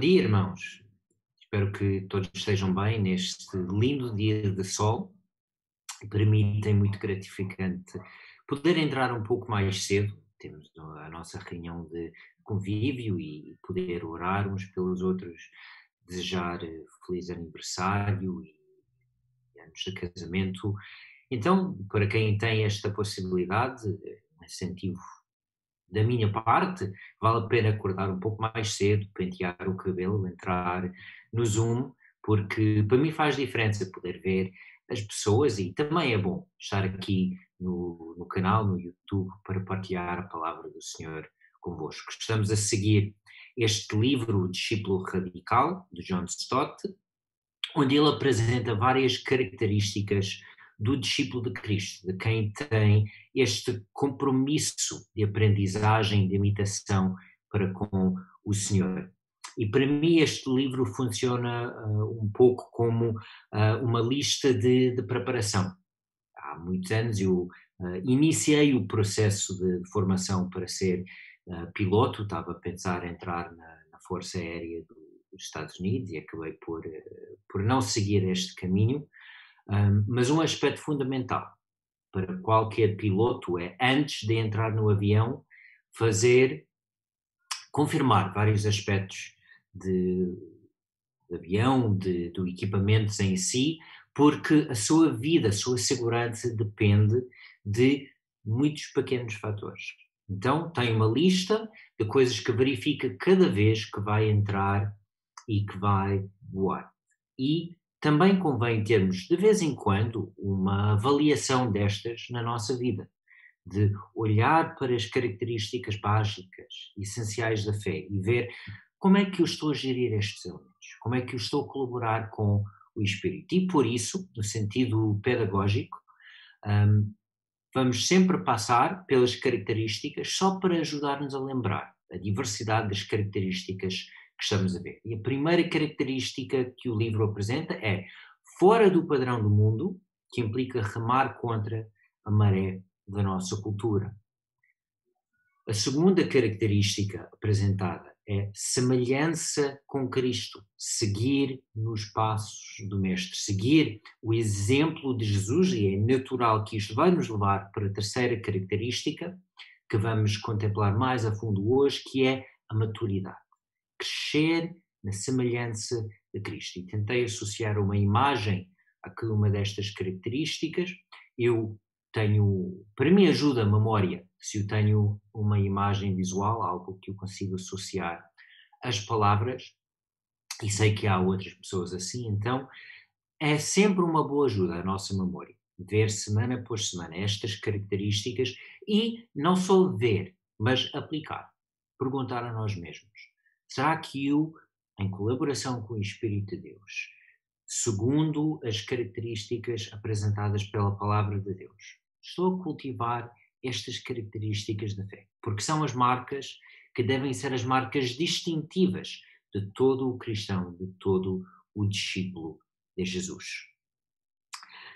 dia, irmãos. Espero que todos estejam bem neste lindo dia de sol. Para mim tem muito gratificante poder entrar um pouco mais cedo. Temos a nossa reunião de convívio e poder orar uns pelos outros, desejar feliz aniversário e anos de casamento. Então, para quem tem esta possibilidade, incentivo da minha parte, vale a pena acordar um pouco mais cedo, pentear o cabelo, entrar no Zoom, porque para mim faz diferença poder ver as pessoas e também é bom estar aqui no, no canal, no YouTube, para partilhar a palavra do Senhor convosco. Estamos a seguir este livro, O Discípulo Radical, de John Stott, onde ele apresenta várias características do discípulo de Cristo, de quem tem este compromisso de aprendizagem, de imitação para com o Senhor. E para mim este livro funciona uh, um pouco como uh, uma lista de, de, preparação. Há muitos anos eu uh, iniciei o processo de, formação para ser piloto, estava a pensar em entrar na, na Força Aérea do, dos Estados Unidos e acabei por, por não seguir este caminho, mas um aspecto fundamental para qualquer piloto é, antes de entrar no avião, fazer, confirmar vários aspectos de, de avião, de, do equipamento em si, porque a sua vida, a sua segurança depende de muitos pequenos fatores. Então, tem uma lista de coisas que verifica cada vez que vai entrar e que vai voar. E também convém termos, de vez em quando, uma avaliação destas na nossa vida, de olhar para as características básicas, essenciais da fé e ver como é que eu estou a gerir estes elementos, como é que eu estou a colaborar com o Espírito. E por isso, no sentido pedagógico, um, vamos sempre passar pelas características só para ajudar-nos a lembrar a diversidade das características que estamos a ver. E a primeira característica que o livro apresenta é fora do padrão do mundo, que implica remar contra a maré da nossa cultura. A segunda característica apresentada é semelhança com Cristo, seguir nos passos do Mestre, seguir o exemplo de Jesus, e é natural que isto vai nos levar para a terceira característica, que vamos contemplar mais a fundo hoje, que é a maturidade crescer na semelhança de Cristo. E tentei associar uma imagem a cada uma destas características. Eu tenho, para mim ajuda a memória, se eu tenho uma imagem visual, algo que eu consigo associar às palavras, e sei que há outras pessoas assim, então é sempre uma boa ajuda a nossa memória. Ver semana por semana estas características e não só ver, mas aplicar. Perguntar a nós mesmos Será que eu, em colaboração com o Espírito de Deus, segundo as características apresentadas pela Palavra de Deus, estou a cultivar estas características da fé? Porque são as marcas que devem ser as marcas distintivas de todo o cristão, de todo o discípulo de Jesus.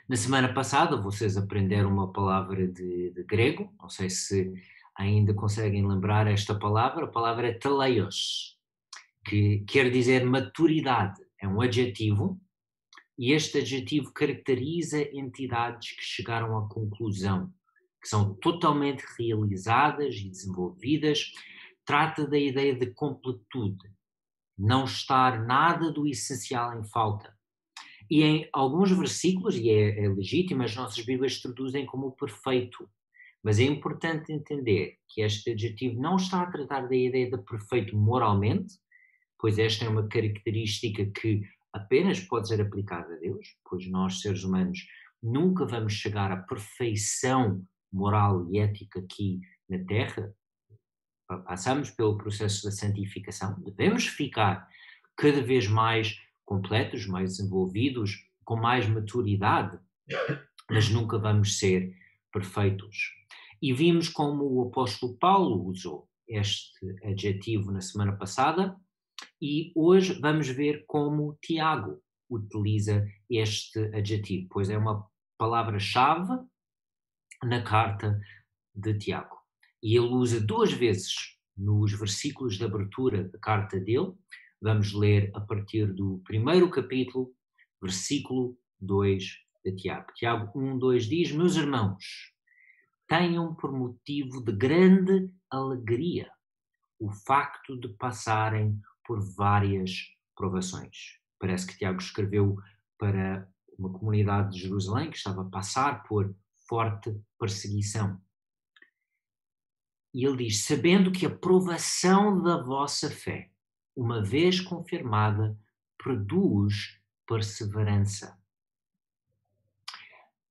Na semana passada vocês aprenderam uma palavra de, de grego, não sei se ainda conseguem lembrar esta palavra, a palavra é teleios, que quer dizer maturidade, é um adjetivo, e este adjetivo caracteriza entidades que chegaram à conclusão, que são totalmente realizadas e desenvolvidas. Trata da ideia de completude, não estar nada do essencial em falta. E em alguns versículos, e é, é legítimo, as nossas Bíblias traduzem como perfeito. Mas é importante entender que este adjetivo não está a tratar da ideia de perfeito moralmente, pois esta é uma característica que apenas pode ser aplicada a Deus, pois nós, seres humanos, nunca vamos chegar à perfeição moral e ética aqui na Terra. Passamos pelo processo da santificação, devemos ficar cada vez mais completos, mais desenvolvidos, com mais maturidade, mas nunca vamos ser perfeitos. E vimos como o apóstolo Paulo usou este adjetivo na semana passada, e hoje vamos ver como Tiago utiliza este adjetivo, pois é uma palavra-chave na carta de Tiago. E ele usa duas vezes nos versículos de abertura da carta dele, Vamos ler a partir do primeiro capítulo, versículo 2 de Tiago. Tiago 1, 2 diz: Meus irmãos, tenham por motivo de grande alegria o facto de passarem por várias provações. Parece que Tiago escreveu para uma comunidade de Jerusalém que estava a passar por forte perseguição. E ele diz: Sabendo que a provação da vossa fé, uma vez confirmada, produz perseverança.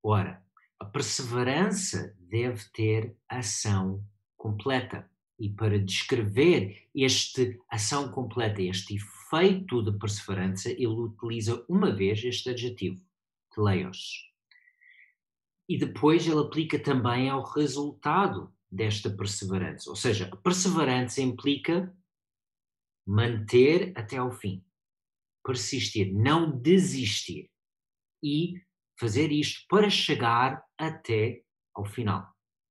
Ora, a perseverança deve ter ação completa. E para descrever esta ação completa, este efeito de perseverança, ele utiliza uma vez este adjetivo, teleios. E depois ele aplica também ao resultado desta perseverança. Ou seja, a perseverança implica manter até ao fim, persistir, não desistir e fazer isto para chegar até ao final.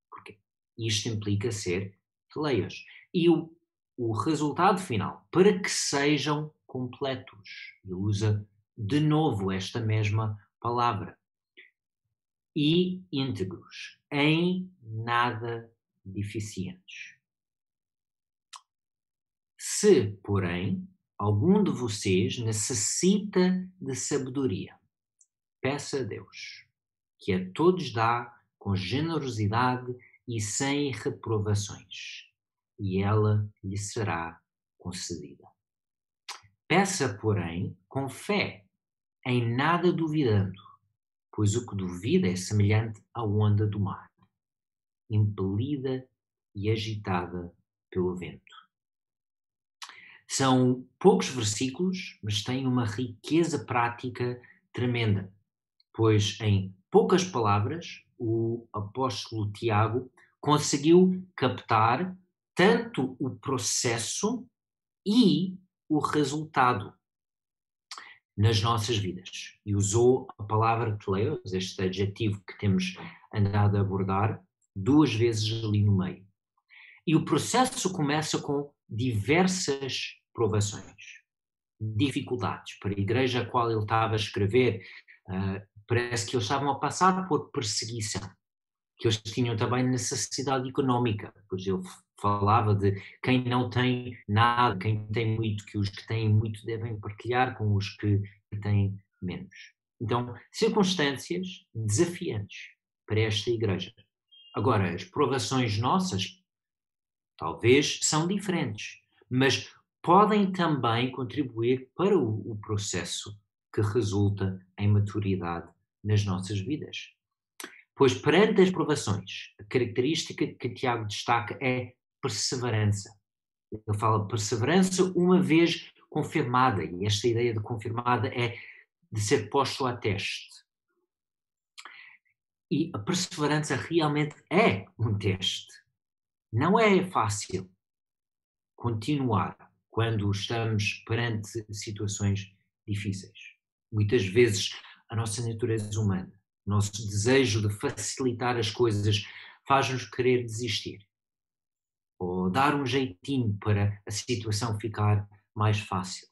Porque isto implica ser teleios. E o, o resultado final, para que sejam completos. Ele usa de novo esta mesma palavra. E íntegros, em nada deficientes. Se, porém, algum de vocês necessita de sabedoria, peça a Deus, que a todos dá com generosidade e sem reprovações, e ela lhe será concedida. Peça, porém, com fé, em nada duvidando, pois o que duvida é semelhante à onda do mar, impelida e agitada pelo vento. São poucos versículos, mas têm uma riqueza prática tremenda, pois em poucas palavras o apóstolo Tiago conseguiu captar tanto o processo e o resultado nas nossas vidas. E usou a palavra teleos, este adjetivo que temos andado a abordar, duas vezes ali no meio. E o processo começa com diversas provações, dificuldades. Para a igreja a qual ele estava a escrever, uh, parece que eles estavam a passar por perseguição, que eles tinham também necessidade económica, pois ele falava de quem não tem nada, quem tem muito, que os que têm muito devem partilhar com os que têm menos. Então, circunstâncias desafiantes para esta igreja. Agora, as provações nossas talvez são diferentes, mas podem também contribuir para o processo que resulta em maturidade nas nossas vidas. Pois perante as provações, a característica que Tiago destaca é perseverança. Ele fala perseverança uma vez confirmada, e esta ideia de confirmada é de ser posto a teste. E a perseverança realmente é um teste. Não é fácil continuar quando estamos perante situações difíceis. Muitas vezes a nossa natureza humana, nosso desejo de facilitar as coisas faz-nos querer desistir ou dar um jeitinho para a situação ficar mais fácil.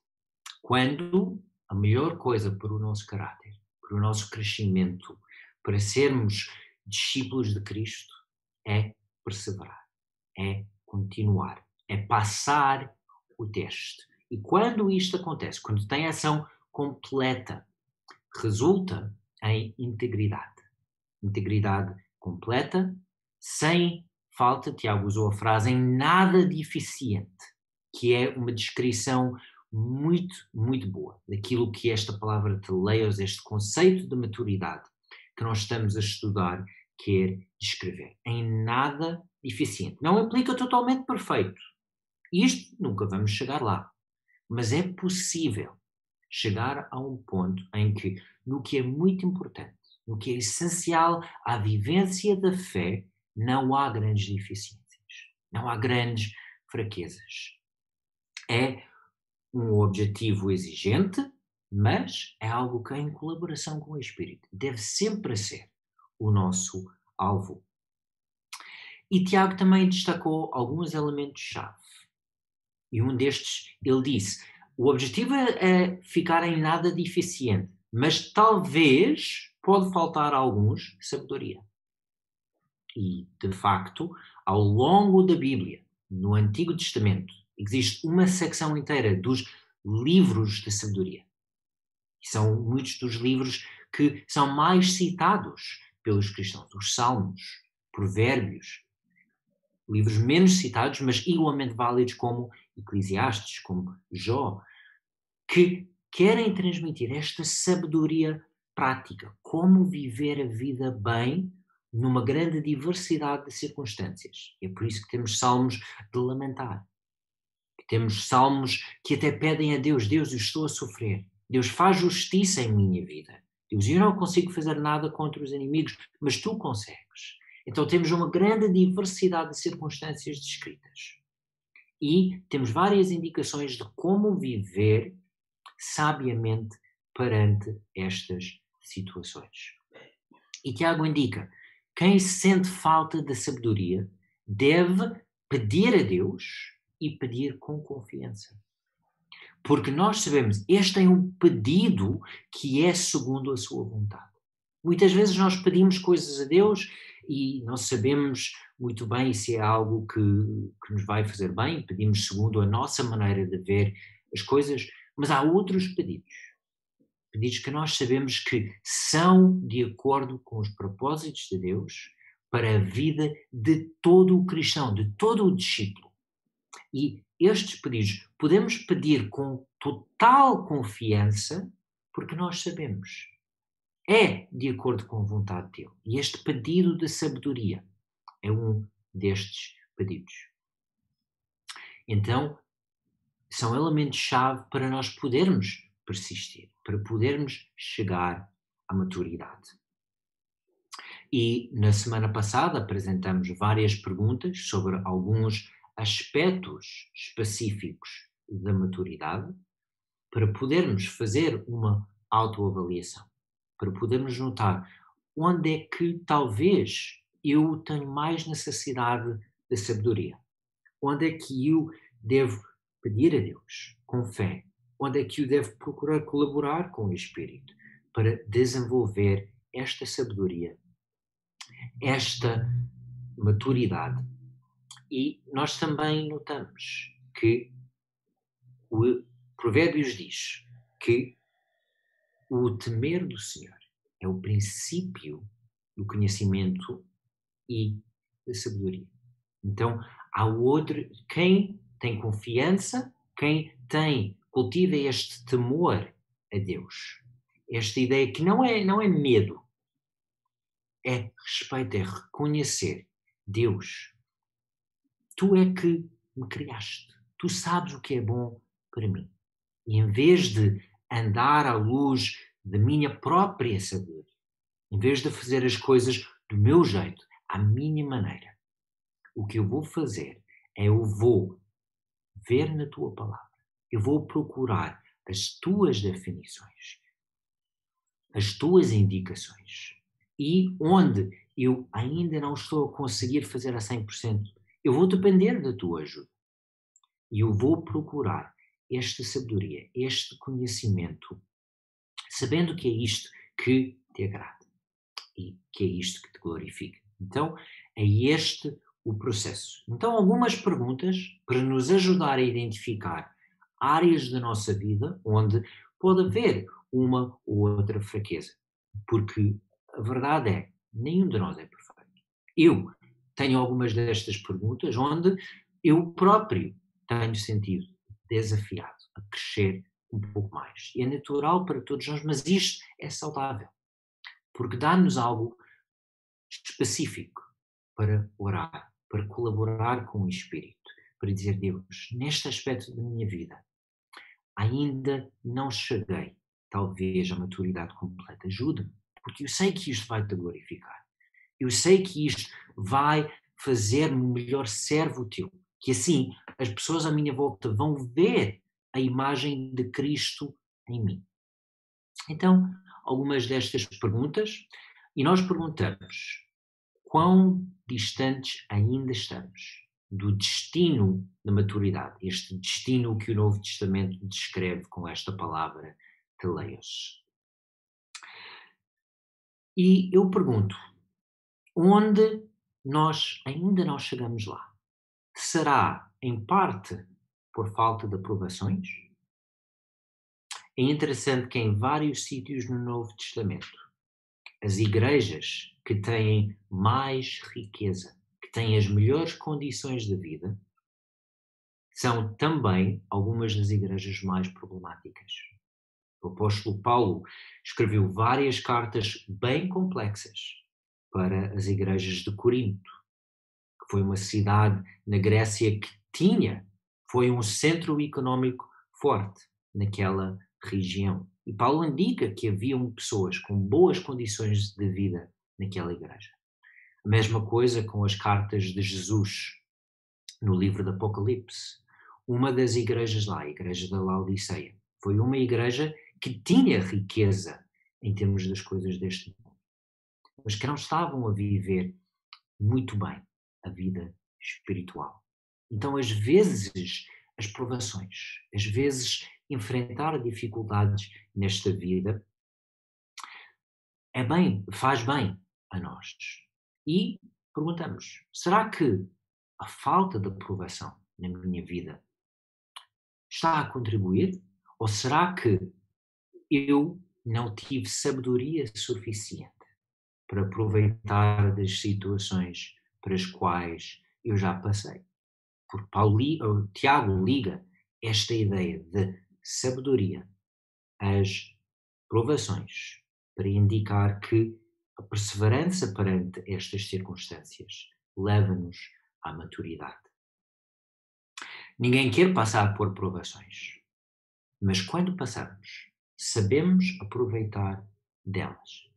Quando a melhor coisa para o nosso caráter, para o nosso crescimento, para sermos discípulos de Cristo, é perseverar, é continuar, é passar o teste. E quando isto acontece, quando tem ação completa, resulta em integridade. Integridade completa, sem falta, Tiago usou a frase, em nada deficiente, que é uma descrição muito, muito boa daquilo que esta palavra teleios, este conceito de maturidade que nós estamos a estudar, quer descrever. Em nada deficiente. Não implica totalmente perfeito. Isto nunca vamos chegar lá. Mas é possível chegar a um ponto em que, no que é muito importante, no que é essencial à vivência da fé, não há grandes deficiências, não há grandes fraquezas. É um objetivo exigente, mas é algo que, em colaboração com o Espírito, deve sempre ser o nosso alvo. E Tiago também destacou alguns elementos-chave. E um destes, ele disse: o objetivo é, é ficar em nada deficiente, mas talvez pode faltar a alguns sabedoria. E, de facto, ao longo da Bíblia, no Antigo Testamento, existe uma secção inteira dos livros de sabedoria. E são muitos dos livros que são mais citados pelos cristãos, os Salmos, Provérbios, livros menos citados, mas igualmente válidos como Eclesiastes, como Jó, que querem transmitir esta sabedoria prática, como viver a vida bem numa grande diversidade de circunstâncias. É por isso que temos salmos de lamentar. Temos salmos que até pedem a Deus: Deus, eu estou a sofrer. Deus faz justiça em minha vida. Deus, eu não consigo fazer nada contra os inimigos, mas tu consegues. Então temos uma grande diversidade de circunstâncias descritas. E temos várias indicações de como viver sabiamente perante estas situações. E Tiago indica: quem sente falta de sabedoria deve pedir a Deus e pedir com confiança. Porque nós sabemos, este é um pedido que é segundo a sua vontade. Muitas vezes nós pedimos coisas a Deus e não sabemos muito bem se é algo que, que nos vai fazer bem, pedimos segundo a nossa maneira de ver as coisas, mas há outros pedidos. Pedidos que nós sabemos que são de acordo com os propósitos de Deus para a vida de todo o cristão, de todo o discípulo. E estes pedidos podemos pedir com total confiança, porque nós sabemos. É de acordo com a vontade dele. E este pedido de sabedoria é um destes pedidos. Então, são elementos-chave para nós podermos persistir, para podermos chegar à maturidade. E na semana passada apresentamos várias perguntas sobre alguns aspectos específicos da maturidade para podermos fazer uma autoavaliação, para podermos notar onde é que talvez eu tenho mais necessidade da sabedoria, onde é que eu devo pedir a Deus com fé, onde é que eu devo procurar colaborar com o Espírito para desenvolver esta sabedoria, esta maturidade e nós também notamos que o Provérbios diz que o temer do Senhor é o princípio do conhecimento e da sabedoria. Então, há outro, quem tem confiança, quem tem, cultiva este temor a Deus, esta ideia que não é, não é medo, é respeito, é reconhecer Deus tu é que me criaste, tu sabes o que é bom para mim. E em vez de andar à luz da minha própria sabedoria, em vez de fazer as coisas do meu jeito, à minha maneira, o que eu vou fazer é eu vou ver na tua palavra, eu vou procurar as tuas definições, as tuas indicações. E onde eu ainda não estou a conseguir fazer a 100%, eu vou depender da tua ajuda. E eu vou procurar esta sabedoria, este conhecimento, sabendo que é isto que te agrada e que é isto que te glorifica. Então, é este o processo. Então, algumas perguntas para nos ajudar a identificar áreas da nossa vida onde pode haver uma ou outra fraqueza. Porque a verdade é, nenhum de nós é perfeito. Eu tenho algumas destas perguntas onde eu próprio tenho sentido desafiado a crescer um pouco mais. E é natural para todos nós, mas isto é saudável, porque dá-nos algo específico para orar, para colaborar com o Espírito, para dizer, Deus, neste aspecto da minha vida, ainda não cheguei, talvez, à maturidade completa. Ajuda-me, porque eu sei que isto vai te glorificar. Eu sei que isto vai fazer-me melhor servo teu. Que assim as pessoas à minha volta vão ver a imagem de Cristo em mim. Então, algumas destas perguntas, e nós perguntamos: quão distantes ainda estamos do destino da maturidade, este destino que o Novo Testamento descreve com esta palavra teleios. E eu pergunto, onde nós ainda não chegamos lá? Será, em parte, por falta de aprovações? É interessante que em vários sítios no Novo Testamento, as igrejas que têm mais riqueza, que têm as melhores condições de vida, são também algumas das igrejas mais problemáticas. O apóstolo Paulo escreveu várias cartas bem complexas para as igrejas de Corinto, que foi uma cidade na Grécia que tinha, foi um centro económico forte naquela região. E Paulo indica que haviam pessoas com boas condições de vida naquela igreja. A mesma coisa com as cartas de Jesus no livro do Apocalipse. Uma das igrejas lá, a igreja da Laodiceia, foi uma igreja que tinha riqueza em termos das coisas deste mundo, mas que não estavam a viver muito bem a vida espiritual. Então, às vezes, as provações, às vezes, enfrentar dificuldades nesta vida é bem, faz bem a nós. E perguntamos: será que a falta de aprovação na minha vida está a contribuir? Ou será que eu não tive sabedoria suficiente para aproveitar das situações para as quais eu já passei? Porque Paulo, Tiago liga esta ideia de sabedoria às provações para indicar que a perseverança perante estas circunstâncias leva-nos à maturidade. Ninguém quer passar por provações, mas quando passamos, sabemos aproveitar delas.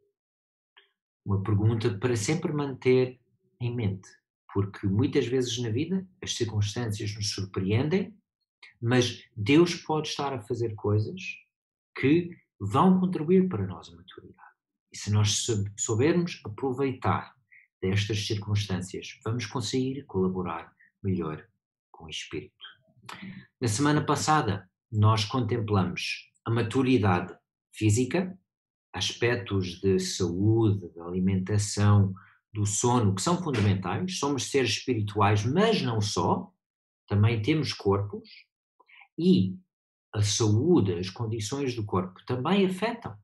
Uma pergunta para sempre manter em mente, porque muitas vezes na vida as circunstâncias nos surpreendem, mas Deus pode estar a fazer coisas que vão contribuir para nós a maturidade. E se nós soubermos aproveitar destas circunstâncias, vamos conseguir colaborar melhor com o Espírito. Na semana passada, nós contemplamos a maturidade física, aspectos de saúde, de alimentação, do sono, que são fundamentais. Somos seres espirituais, mas não só. Também temos corpos. E a saúde, as condições do corpo também afetam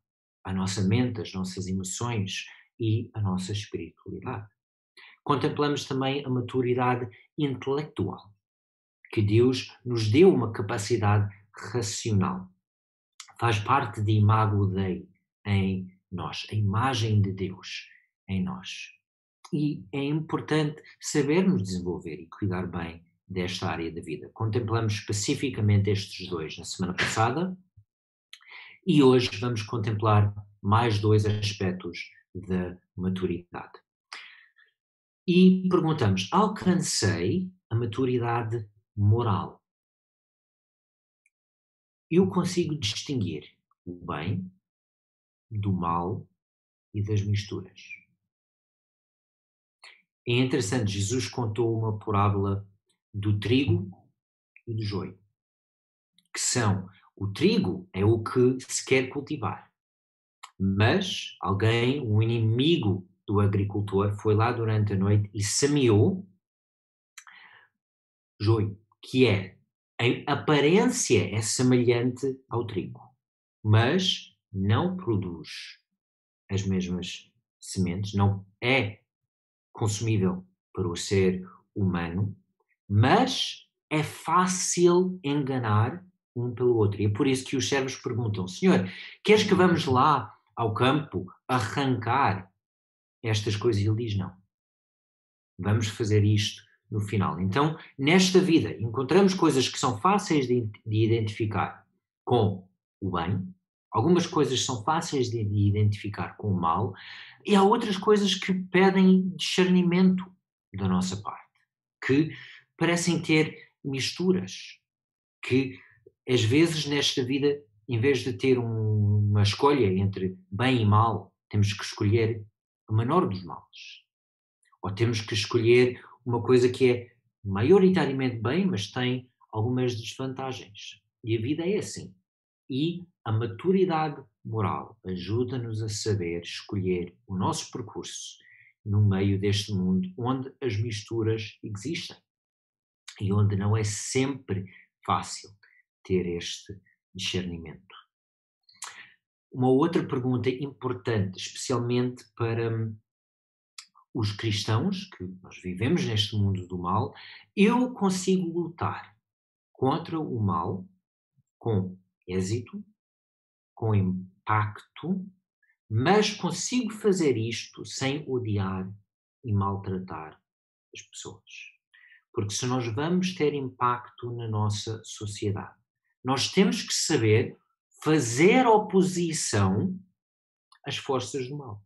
a nossa mente, as nossas emoções e a nossa espiritualidade. Contemplamos também a maturidade intelectual, que Deus nos deu uma capacidade racional. Faz parte de imago Dei em nós, a imagem de Deus em nós. E é importante sabermos desenvolver e cuidar bem desta área da vida. Contemplamos especificamente estes dois na semana passada e hoje vamos contemplar mais dois aspectos da maturidade. E perguntamos: alcancei a maturidade moral? Eu consigo distinguir o bem do mal e das misturas. É interessante, Jesus contou uma parábola do trigo e do joio, que são o trigo é o que se quer cultivar. Mas alguém, um inimigo do agricultor, foi lá durante a noite e semeou joio, que é, em aparência, é semelhante ao trigo, mas não produz as mesmas sementes, não é consumível para o ser humano, mas é fácil enganar um pelo outro. E é por isso que os servos perguntam: Senhor, queres que vamos lá ao campo arrancar estas coisas? E ele diz: Não. Vamos fazer isto no final. Então, nesta vida, encontramos coisas que são fáceis de, de identificar com o bem, algumas coisas são fáceis de, de identificar com o mal, e há outras coisas que pedem discernimento da nossa parte, que parecem ter misturas, que às vezes nesta vida, em vez de ter um, uma escolha entre bem e mal, temos que escolher o menor dos males. Ou temos que escolher uma coisa que é maioritariamente bem, mas tem algumas desvantagens. E a vida é assim. E a maturidade moral ajuda-nos a saber escolher o nosso percurso no meio deste mundo onde as misturas existem e onde não é sempre fácil ter este discernimento. Uma outra pergunta importante, especialmente para hum, os cristãos, que nós vivemos neste mundo do mal, eu consigo lutar contra o mal com êxito, com impacto, mas consigo fazer isto sem odiar e maltratar as pessoas. Porque se nós vamos ter impacto na nossa sociedade, nós temos que saber fazer oposição às forças do mal.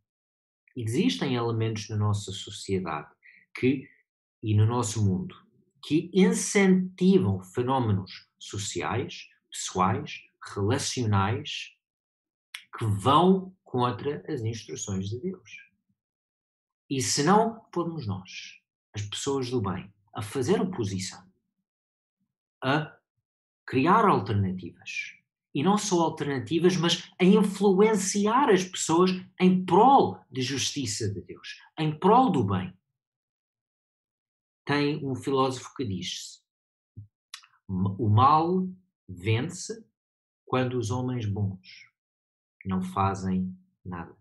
Existem elementos na nossa sociedade que e no nosso mundo que incentivam fenómenos sociais, pessoais, relacionais que vão contra as instruções de Deus. E se não formos nós, as pessoas do bem, a fazer oposição, a criar alternativas, e não só alternativas, mas a influenciar as pessoas em prol de justiça de Deus, em prol do bem. Tem um filósofo que diz: o mal vence quando os homens bons não fazem nada.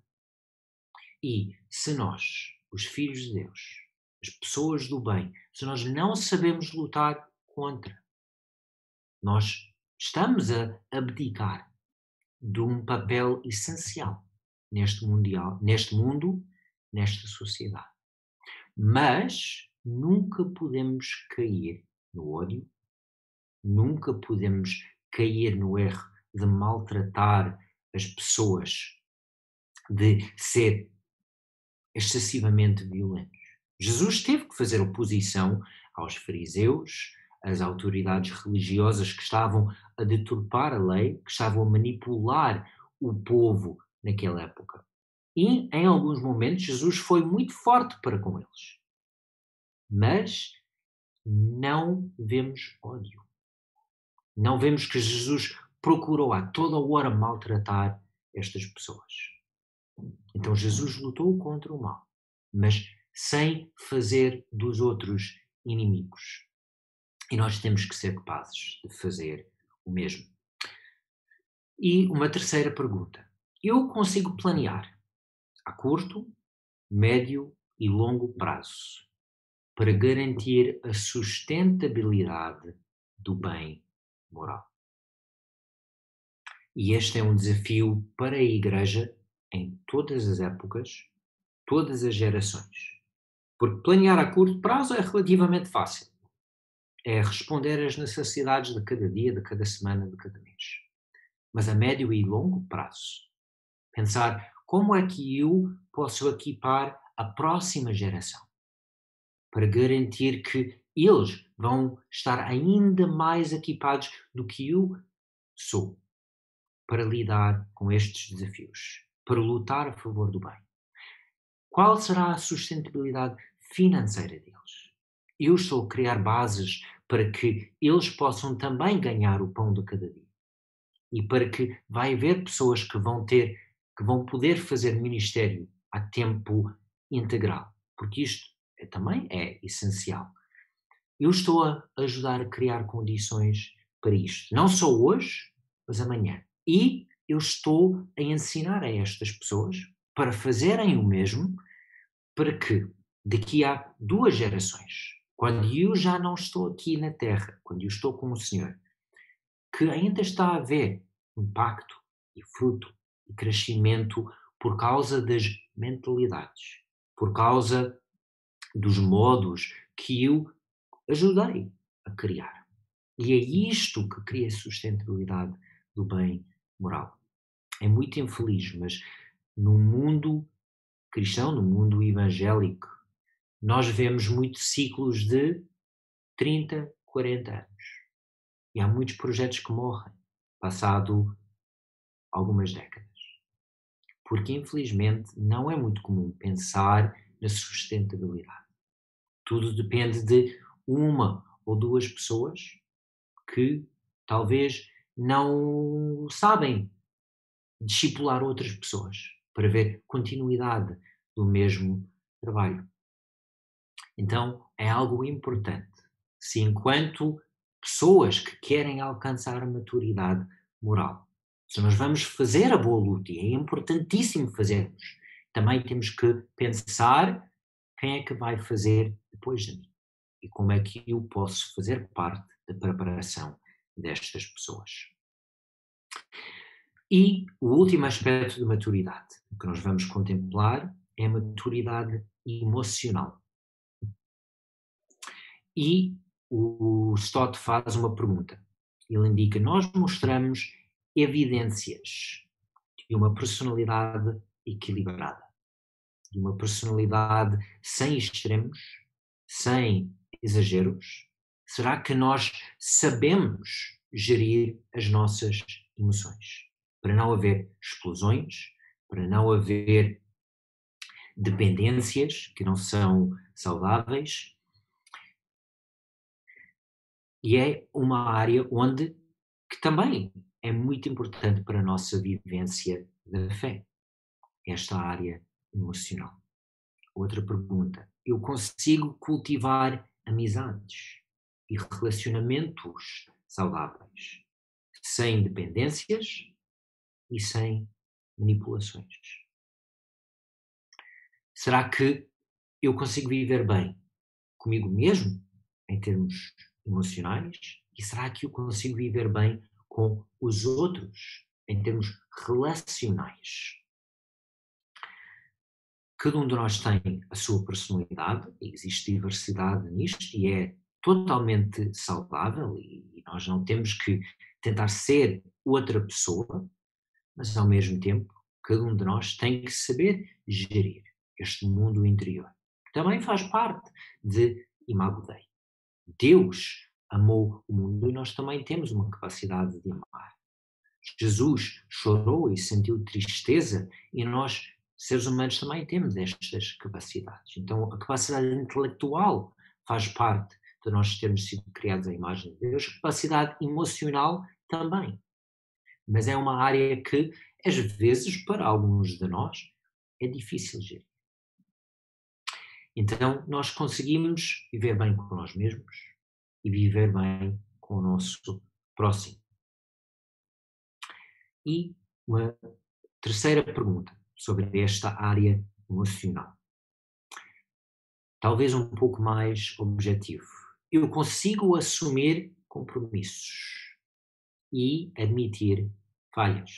E se nós, os filhos de Deus, as pessoas do bem, se nós não sabemos lutar contra, nós estamos a abdicar de um papel essencial neste mundial, neste mundo, nesta sociedade. Mas nunca podemos cair no ódio, nunca podemos cair no erro de maltratar as pessoas, de ser excessivamente violentos. Jesus teve que fazer oposição aos fariseus, às autoridades religiosas que estavam a deturpar a lei, que estavam a manipular o povo naquela época. E, em alguns momentos, Jesus foi muito forte para com eles. Mas não vemos ódio. Não vemos que Jesus procurou a toda hora maltratar estas pessoas. Então Jesus lutou contra o mal, mas sem fazer dos outros inimigos. E nós temos que ser capazes de fazer o mesmo. E uma terceira pergunta. Eu consigo planear a curto, médio e longo prazo para garantir a sustentabilidade do bem moral. E este é um desafio para a Igreja em todas as épocas, todas as gerações. Porque planear a curto prazo é relativamente fácil. É responder às necessidades de cada dia, de cada semana, de cada mês. Mas a médio e longo prazo, pensar como é que eu posso equipar a próxima geração para garantir que eles vão estar ainda mais equipados do que eu sou para lidar com estes desafios, para lutar a favor do bem? Qual será a sustentabilidade financeira deles? Eu estou a criar bases para que eles possam também ganhar o pão de cada dia. E para que vai haver pessoas que vão ter, que vão poder fazer ministério a tempo integral, porque isto é, também é essencial. Eu estou a ajudar a criar condições para isto, não só hoje, mas amanhã. E eu estou a ensinar a estas pessoas para fazerem o mesmo, para que daqui a duas gerações, quando eu já não estou aqui na Terra, quando eu estou com o Senhor, que ainda está a haver impacto e fruto e crescimento por causa das mentalidades, por causa dos modos que eu ajudei a criar. E é isto que cria sustentabilidade do bem moral. É muito infeliz, mas no mundo cristão, no mundo evangélico, nós vemos muitos ciclos de 30, 40 anos. E há muitos projetos que morrem, passado algumas décadas. Porque, infelizmente, não é muito comum pensar na sustentabilidade. Tudo depende de uma ou duas pessoas que talvez não sabem discipular outras pessoas para ver continuidade do mesmo trabalho. Então, é algo importante. Se enquanto pessoas que querem alcançar a maturidade moral, se nós vamos fazer a boa luta, e é importantíssimo fazermos, também temos que pensar quem é que vai fazer depois de mim e como é que eu posso fazer parte da preparação destas pessoas. E o último aspecto de maturidade que nós vamos contemplar é a maturidade emocional. E o Stott faz uma pergunta. Ele indica: nós mostramos evidências de uma personalidade equilibrada, de uma personalidade sem extremos, sem exageros? Será que nós sabemos gerir as nossas emoções? Para não haver explosões, para não haver dependências que não são saudáveis. E é uma área onde que também é muito importante para a nossa vivência da fé, esta área emocional. Outra pergunta: eu consigo cultivar amizades e relacionamentos saudáveis, sem dependências e sem manipulações? Será que eu consigo viver bem comigo mesmo, em termos emocionais? E será que eu consigo viver bem com os outros, em termos relacionais? Cada um de nós tem a sua personalidade, existe diversidade nisto e é totalmente saudável e nós não temos que tentar ser outra pessoa, mas ao mesmo tempo cada um de nós tem que saber gerir este mundo interior, que também faz parte de Imago Dei. Deus amou o mundo e nós também temos uma capacidade de amar. Jesus chorou e sentiu tristeza e nós seres humanos também temos estas capacidades. Então, a capacidade intelectual faz parte de nós termos sido criados à imagem de Deus, a capacidade emocional também. Mas é uma área que, às vezes, para alguns de nós, é difícil gerir. Então, nós conseguimos viver bem com nós mesmos e viver bem com o nosso próximo. E uma terceira pergunta sobre esta área emocional. Talvez um pouco mais objetivo. Eu consigo assumir compromissos e admitir falhas.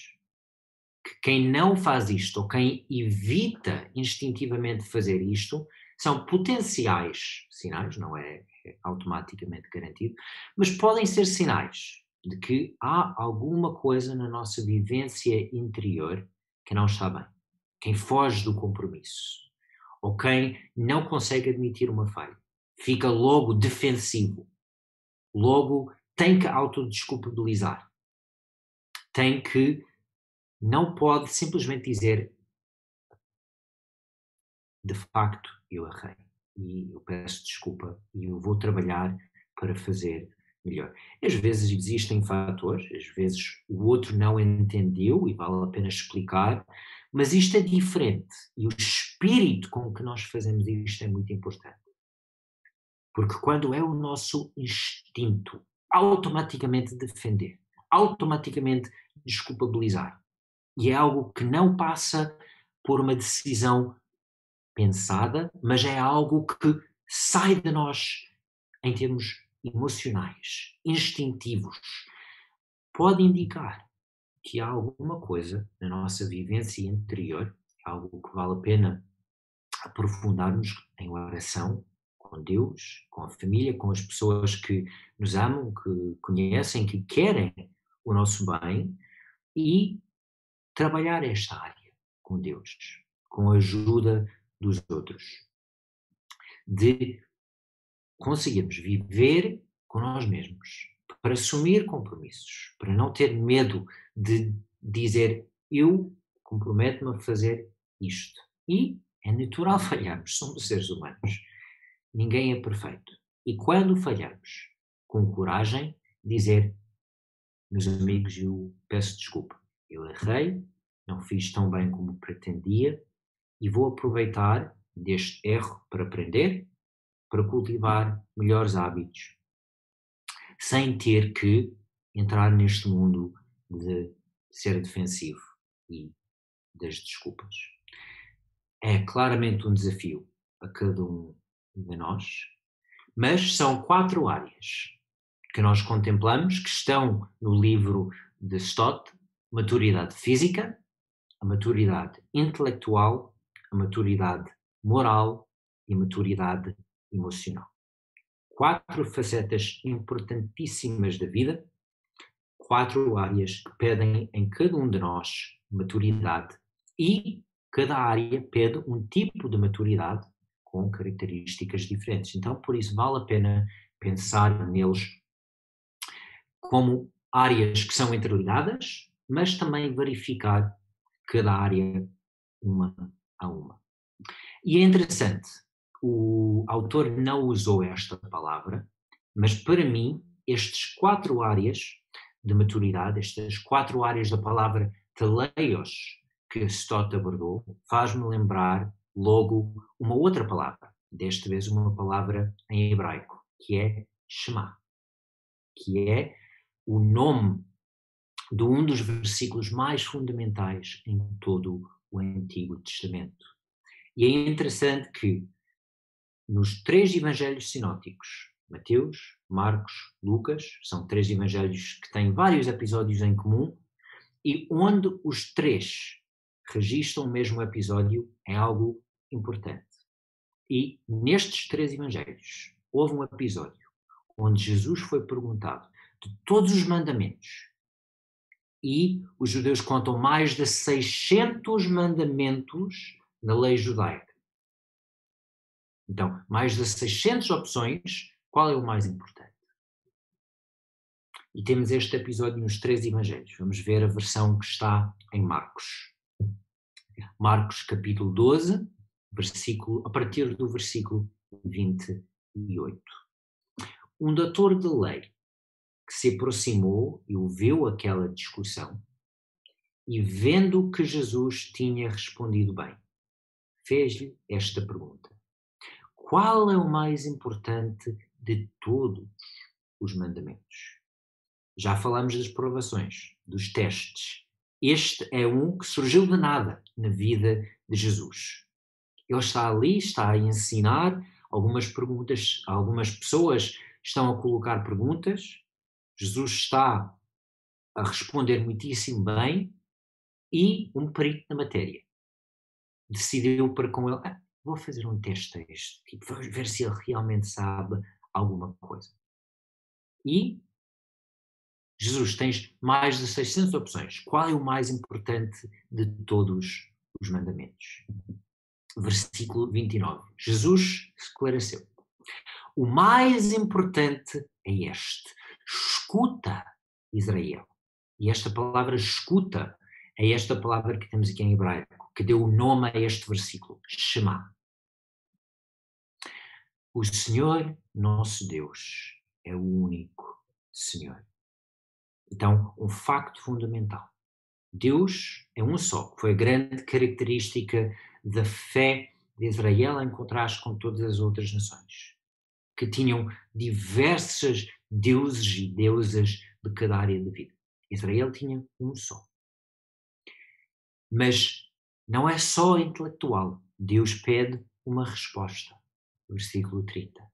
Que quem não faz isto ou quem evita instintivamente fazer isto são potenciais sinais, não é, é automaticamente garantido, mas podem ser sinais de que há alguma coisa na nossa vivência interior que não está bem. Quem foge do compromisso, ou quem não consegue admitir uma falha, fica logo defensivo, logo tem que autodesculpabilizar, tem que, não pode simplesmente dizer de facto eu errei e eu peço desculpa e eu vou trabalhar para fazer melhor. Às vezes existem fatores, às vezes o outro não entendeu e vale a pena explicar, mas isto é diferente e o espírito com que nós fazemos isto é muito importante. Porque quando é o nosso instinto automaticamente defender, automaticamente desculpabilizar, e é algo que não passa por uma decisão pensada, mas é algo que sai de nós em termos emocionais, instintivos, pode indicar que há alguma coisa na nossa vivência interior, algo que vale a pena aprofundarmos em oração com Deus, com a família, com as pessoas que nos amam, que conhecem, que querem o nosso bem e trabalhar esta área com Deus, com a ajuda dos outros. De conseguirmos viver com nós mesmos, para assumir compromissos, para não ter medo de dizer eu comprometo-me a fazer isto. E é natural falharmos, somos seres humanos. Ninguém é perfeito. E quando falhamos, com coragem, dizer: Meus amigos, eu peço desculpa, eu errei, não fiz tão bem como pretendia e vou aproveitar deste erro para aprender, para cultivar melhores hábitos, sem ter que entrar neste mundo de ser defensivo e das desculpas. É claramente um desafio a cada um de nós, mas são quatro áreas que nós contemplamos que estão no livro de Stott: maturidade física, a maturidade intelectual, a maturidade moral e maturidade emocional. Quatro facetas importantíssimas da vida, quatro áreas que pedem em cada um de nós maturidade e cada área pede um tipo de maturidade com características diferentes. Então, por isso, vale a pena pensar neles como áreas que são interligadas, mas também verificar cada área uma a uma. E é interessante, o autor não usou esta palavra, mas para mim, estas quatro áreas de maturidade, estas quatro áreas da palavra teleios que Stott abordou, faz-me lembrar logo uma outra palavra, desta vez uma palavra em hebraico, que é Shema, que é o nome de um dos versículos mais fundamentais em todo o Antigo Testamento. E é interessante que nos três evangelhos sinóticos, Mateus, Marcos, Lucas, são três evangelhos que têm vários episódios em comum, e onde os três registram o mesmo episódio é algo importante. E nestes três evangelhos houve um episódio onde Jesus foi perguntado de todos os mandamentos e os judeus contam mais de 600 mandamentos na lei judaica. Então, mais de 600 opções, qual é o mais importante? E temos este episódio nos três evangelhos. Vamos ver a versão que está em Marcos. Marcos capítulo 12, versículo, a partir do versículo 28. Um doutor de lei que se aproximou e ouviu aquela discussão e vendo que Jesus tinha respondido bem, fez-lhe esta pergunta: Qual é o mais importante de todos os mandamentos? Já falamos das provações, dos testes. Este é um que surgiu de nada na vida de Jesus. Ele está ali, está a ensinar algumas perguntas, algumas pessoas estão a colocar perguntas, Jesus está a responder muitíssimo bem e um perito na matéria decidiu para com ele, ah, vou fazer um teste a este tipo, ver se ele realmente sabe alguma coisa. E Jesus, tens mais de 600 opções. Qual é o mais importante de todos os mandamentos? Versículo 29. Jesus esclareceu. O mais importante é este. Escuta, Israel. E esta palavra escuta é esta palavra que temos aqui em hebraico, que deu o nome a este versículo, Shema. O Senhor, nosso Deus, é o único Senhor. Então, um facto fundamental. Deus é um só, foi a grande característica da fé de Israel em contraste com todas as outras nações, que tinham diversas deuses e deusas de cada área da vida. Israel tinha um só. Mas não é só intelectual. Deus pede uma resposta. Versículo 30.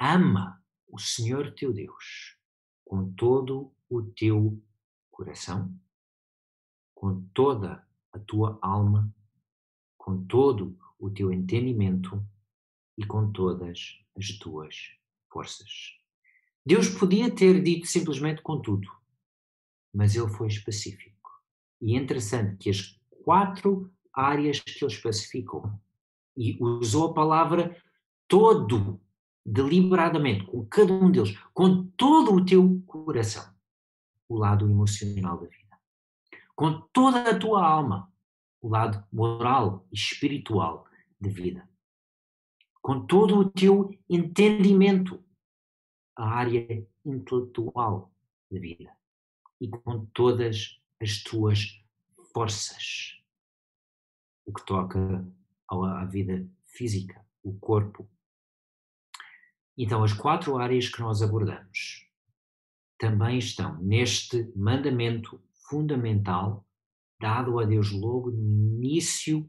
Ama o Senhor teu Deus com todo o teu coração, com toda a tua alma, com todo o teu entendimento e com todas as tuas forças. Deus podia ter dito simplesmente com tudo, mas ele foi específico. E é interessante que as quatro áreas que ele especificou. E usou a palavra todo, deliberadamente, com cada um deles, com todo o teu coração, o lado emocional da vida. Com toda a tua alma, o lado moral e espiritual da vida. Com todo o teu entendimento, a área intelectual da vida e com todas as tuas forças. O que toca à vida física, o corpo. Então, as quatro áreas que nós abordamos também estão neste mandamento fundamental dado a Deus logo no início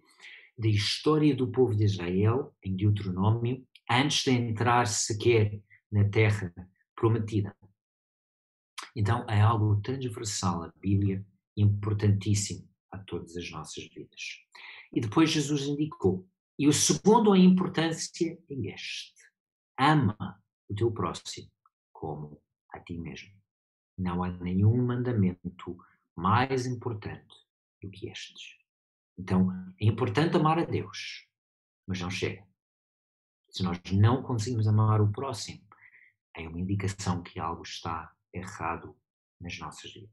da história do povo de Israel, em Deuteronômio, antes de entrar sequer na terra prometida. Então é algo transversal à Bíblia, importantíssimo a todas as nossas vidas. E depois Jesus indicou, e o segundo em importância é este: ama o teu próximo como a ti mesmo. Não há nenhum mandamento mais importante do que estes. Então, é importante amar a Deus, mas não chega. Se nós não conseguimos amar o próximo, é uma indicação que algo está errado nas nossas vidas.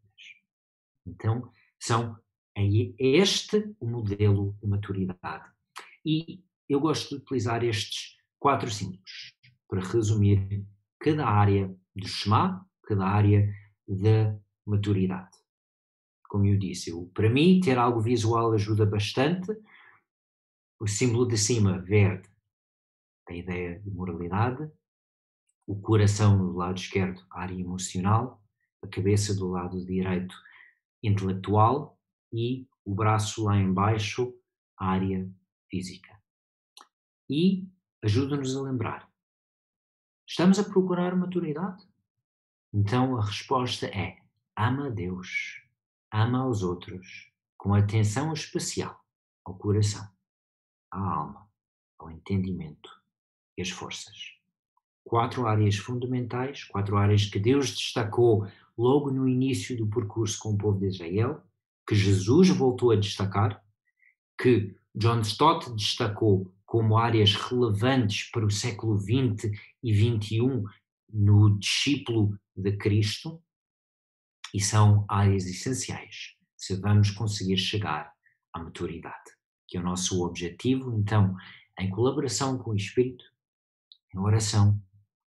Então, são é este o modelo de maturidade. E eu gosto de utilizar estes quatro símbolos para resumir cada área do Shema, cada área da maturidade como eu disse. Eu, para mim, ter algo visual ajuda bastante. O símbolo de cima, verde, a ideia de moralidade. O coração do lado esquerdo, a área emocional. A cabeça do lado direito, intelectual. E o braço lá embaixo, a área física. E ajuda-nos a lembrar. Estamos a procurar maturidade? Então a resposta é: ama a Deus ama aos outros com atenção especial ao coração, à alma, ao entendimento e às forças. Quatro áreas fundamentais, quatro áreas que Deus destacou logo no início do percurso com o povo de Israel, que Jesus voltou a destacar, que John Stott destacou como áreas relevantes para o século XX e XXI no discípulo de Cristo, e são áreas essenciais se vamos conseguir chegar à maturidade, que é o nosso objetivo. Então, em colaboração com o Espírito, em oração,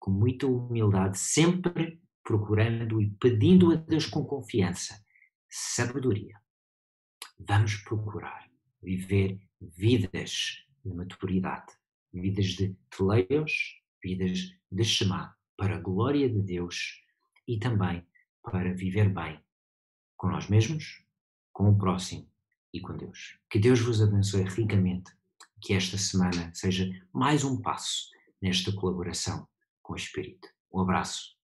com muita humildade, sempre procurando e pedindo a Deus com confiança sabedoria. Vamos procurar viver vidas de maturidade, vidas de teleios, vidas de Shema, para a glória de Deus e também para viver bem com nós mesmos, com o próximo e com Deus. Que Deus vos abençoe ricamente, que esta semana seja mais um passo nesta colaboração com o Espírito. Um abraço